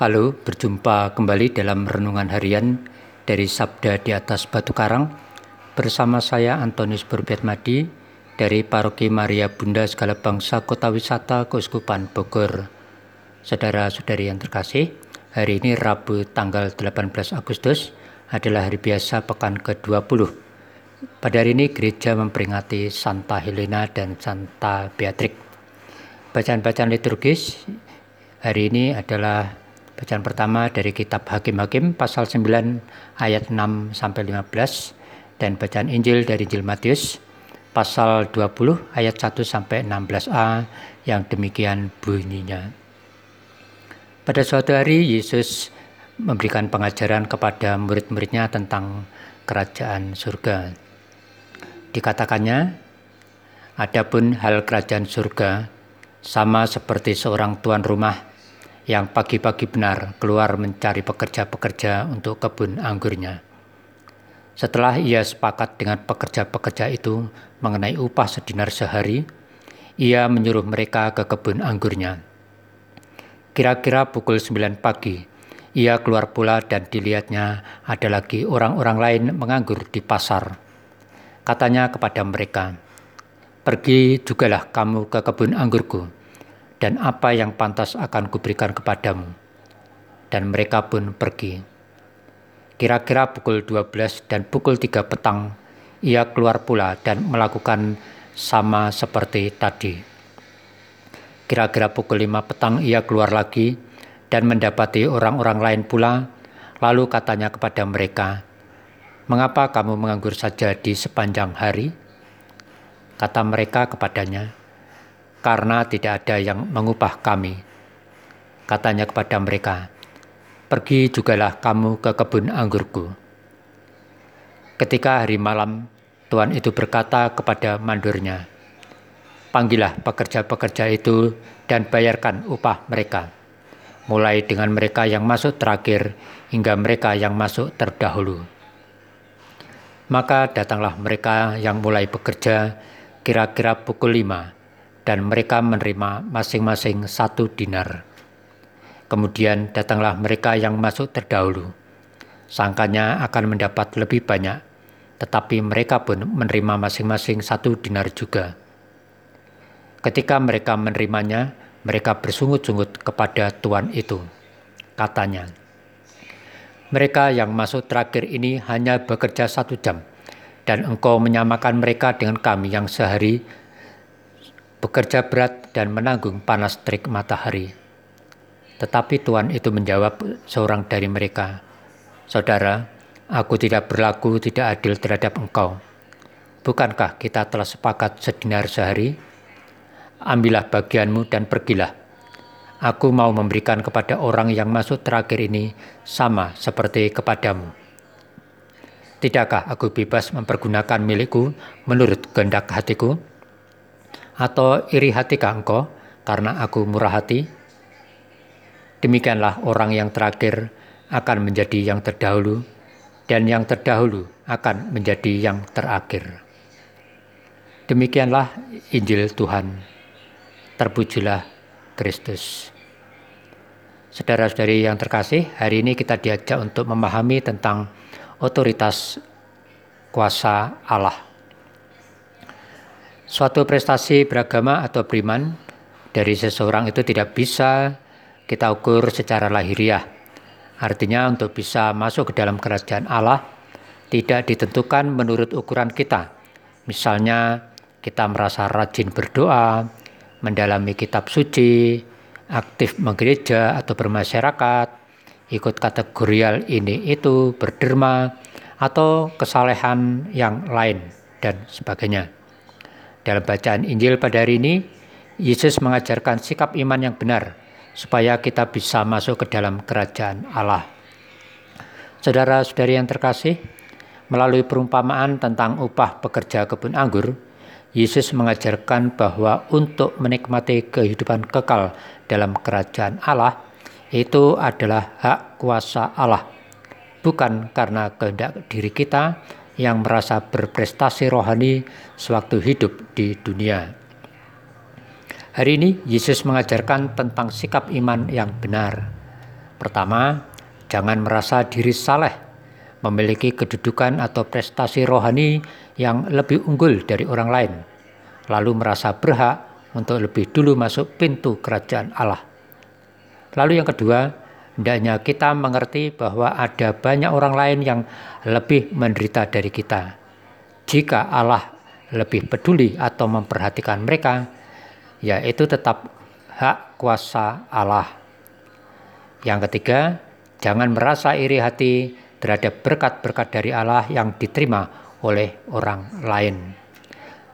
Halo, berjumpa kembali dalam renungan harian dari Sabda di atas Batu Karang bersama saya Antonius Madi dari Paroki Maria Bunda Segala Bangsa Kota Wisata Keuskupan Bogor. Saudara-saudari yang terkasih, hari ini Rabu tanggal 18 Agustus adalah hari biasa pekan ke-20. Pada hari ini gereja memperingati Santa Helena dan Santa Beatrix. Bacaan-bacaan liturgis hari ini adalah Bacaan pertama dari kitab Hakim-Hakim pasal 9 ayat 6 sampai 15 dan bacaan Injil dari Injil Matius pasal 20 ayat 1 sampai 16a yang demikian bunyinya. Pada suatu hari Yesus memberikan pengajaran kepada murid-muridnya tentang kerajaan surga. Dikatakannya, adapun hal kerajaan surga sama seperti seorang tuan rumah yang pagi-pagi benar keluar mencari pekerja-pekerja untuk kebun anggurnya. Setelah ia sepakat dengan pekerja-pekerja itu mengenai upah sedinar sehari, ia menyuruh mereka ke kebun anggurnya. Kira-kira pukul 9 pagi, ia keluar pula dan dilihatnya ada lagi orang-orang lain menganggur di pasar. Katanya kepada mereka, Pergi jugalah kamu ke kebun anggurku dan apa yang pantas akan kuberikan kepadamu. Dan mereka pun pergi. Kira-kira pukul 12 dan pukul 3 petang, ia keluar pula dan melakukan sama seperti tadi. Kira-kira pukul 5 petang ia keluar lagi dan mendapati orang-orang lain pula, lalu katanya kepada mereka, Mengapa kamu menganggur saja di sepanjang hari? Kata mereka kepadanya, karena tidak ada yang mengupah kami. Katanya kepada mereka, pergi jugalah kamu ke kebun anggurku. Ketika hari malam, Tuhan itu berkata kepada mandurnya, Panggillah pekerja-pekerja itu dan bayarkan upah mereka, mulai dengan mereka yang masuk terakhir hingga mereka yang masuk terdahulu. Maka datanglah mereka yang mulai bekerja kira-kira pukul lima dan mereka menerima masing-masing satu dinar. Kemudian datanglah mereka yang masuk terdahulu. Sangkanya akan mendapat lebih banyak, tetapi mereka pun menerima masing-masing satu dinar juga. Ketika mereka menerimanya, mereka bersungut-sungut kepada Tuhan itu. Katanya, mereka yang masuk terakhir ini hanya bekerja satu jam, dan engkau menyamakan mereka dengan kami yang sehari bekerja berat dan menanggung panas terik matahari. Tetapi Tuhan itu menjawab seorang dari mereka, Saudara, aku tidak berlaku tidak adil terhadap engkau. Bukankah kita telah sepakat sedinar sehari? Ambillah bagianmu dan pergilah. Aku mau memberikan kepada orang yang masuk terakhir ini sama seperti kepadamu. Tidakkah aku bebas mempergunakan milikku menurut kehendak hatiku?' Atau iri hatikah engkau karena aku murah hati? Demikianlah orang yang terakhir akan menjadi yang terdahulu, dan yang terdahulu akan menjadi yang terakhir. Demikianlah Injil Tuhan. Terpujilah Kristus. Saudara-saudari yang terkasih, hari ini kita diajak untuk memahami tentang otoritas kuasa Allah. Suatu prestasi beragama atau beriman dari seseorang itu tidak bisa kita ukur secara lahiriah. Artinya untuk bisa masuk ke dalam kerajaan Allah tidak ditentukan menurut ukuran kita. Misalnya kita merasa rajin berdoa, mendalami kitab suci, aktif menggereja atau bermasyarakat, ikut kategorial ini itu, berderma, atau kesalehan yang lain dan sebagainya. Dalam bacaan Injil pada hari ini, Yesus mengajarkan sikap iman yang benar supaya kita bisa masuk ke dalam kerajaan Allah. Saudara-saudari yang terkasih, melalui perumpamaan tentang upah pekerja kebun anggur, Yesus mengajarkan bahwa untuk menikmati kehidupan kekal dalam kerajaan Allah itu adalah hak kuasa Allah, bukan karena kehendak diri kita, yang merasa berprestasi rohani sewaktu hidup di dunia. Hari ini Yesus mengajarkan tentang sikap iman yang benar. Pertama, jangan merasa diri saleh, memiliki kedudukan atau prestasi rohani yang lebih unggul dari orang lain, lalu merasa berhak untuk lebih dulu masuk pintu kerajaan Allah. Lalu yang kedua, hendaknya kita mengerti bahwa ada banyak orang lain yang lebih menderita dari kita. Jika Allah lebih peduli atau memperhatikan mereka, ya itu tetap hak kuasa Allah. Yang ketiga, jangan merasa iri hati terhadap berkat-berkat dari Allah yang diterima oleh orang lain.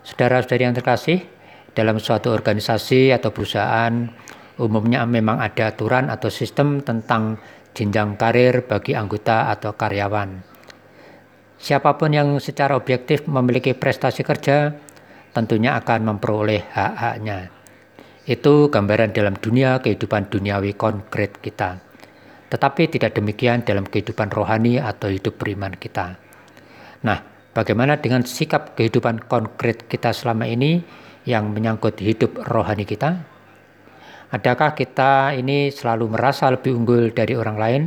Saudara-saudari yang terkasih, dalam suatu organisasi atau perusahaan, umumnya memang ada aturan atau sistem tentang jenjang karir bagi anggota atau karyawan. Siapa pun yang secara objektif memiliki prestasi kerja, tentunya akan memperoleh hak-haknya. Itu gambaran dalam dunia kehidupan duniawi konkret kita. Tetapi tidak demikian dalam kehidupan rohani atau hidup beriman kita. Nah, bagaimana dengan sikap kehidupan konkret kita selama ini yang menyangkut hidup rohani kita? Adakah kita ini selalu merasa lebih unggul dari orang lain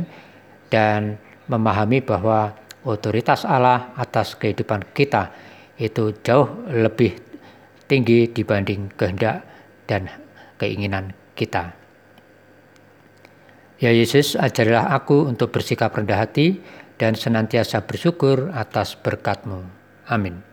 dan memahami bahwa otoritas Allah atas kehidupan kita itu jauh lebih tinggi dibanding kehendak dan keinginan kita. Ya Yesus, ajarilah aku untuk bersikap rendah hati dan senantiasa bersyukur atas berkat-Mu. Amin.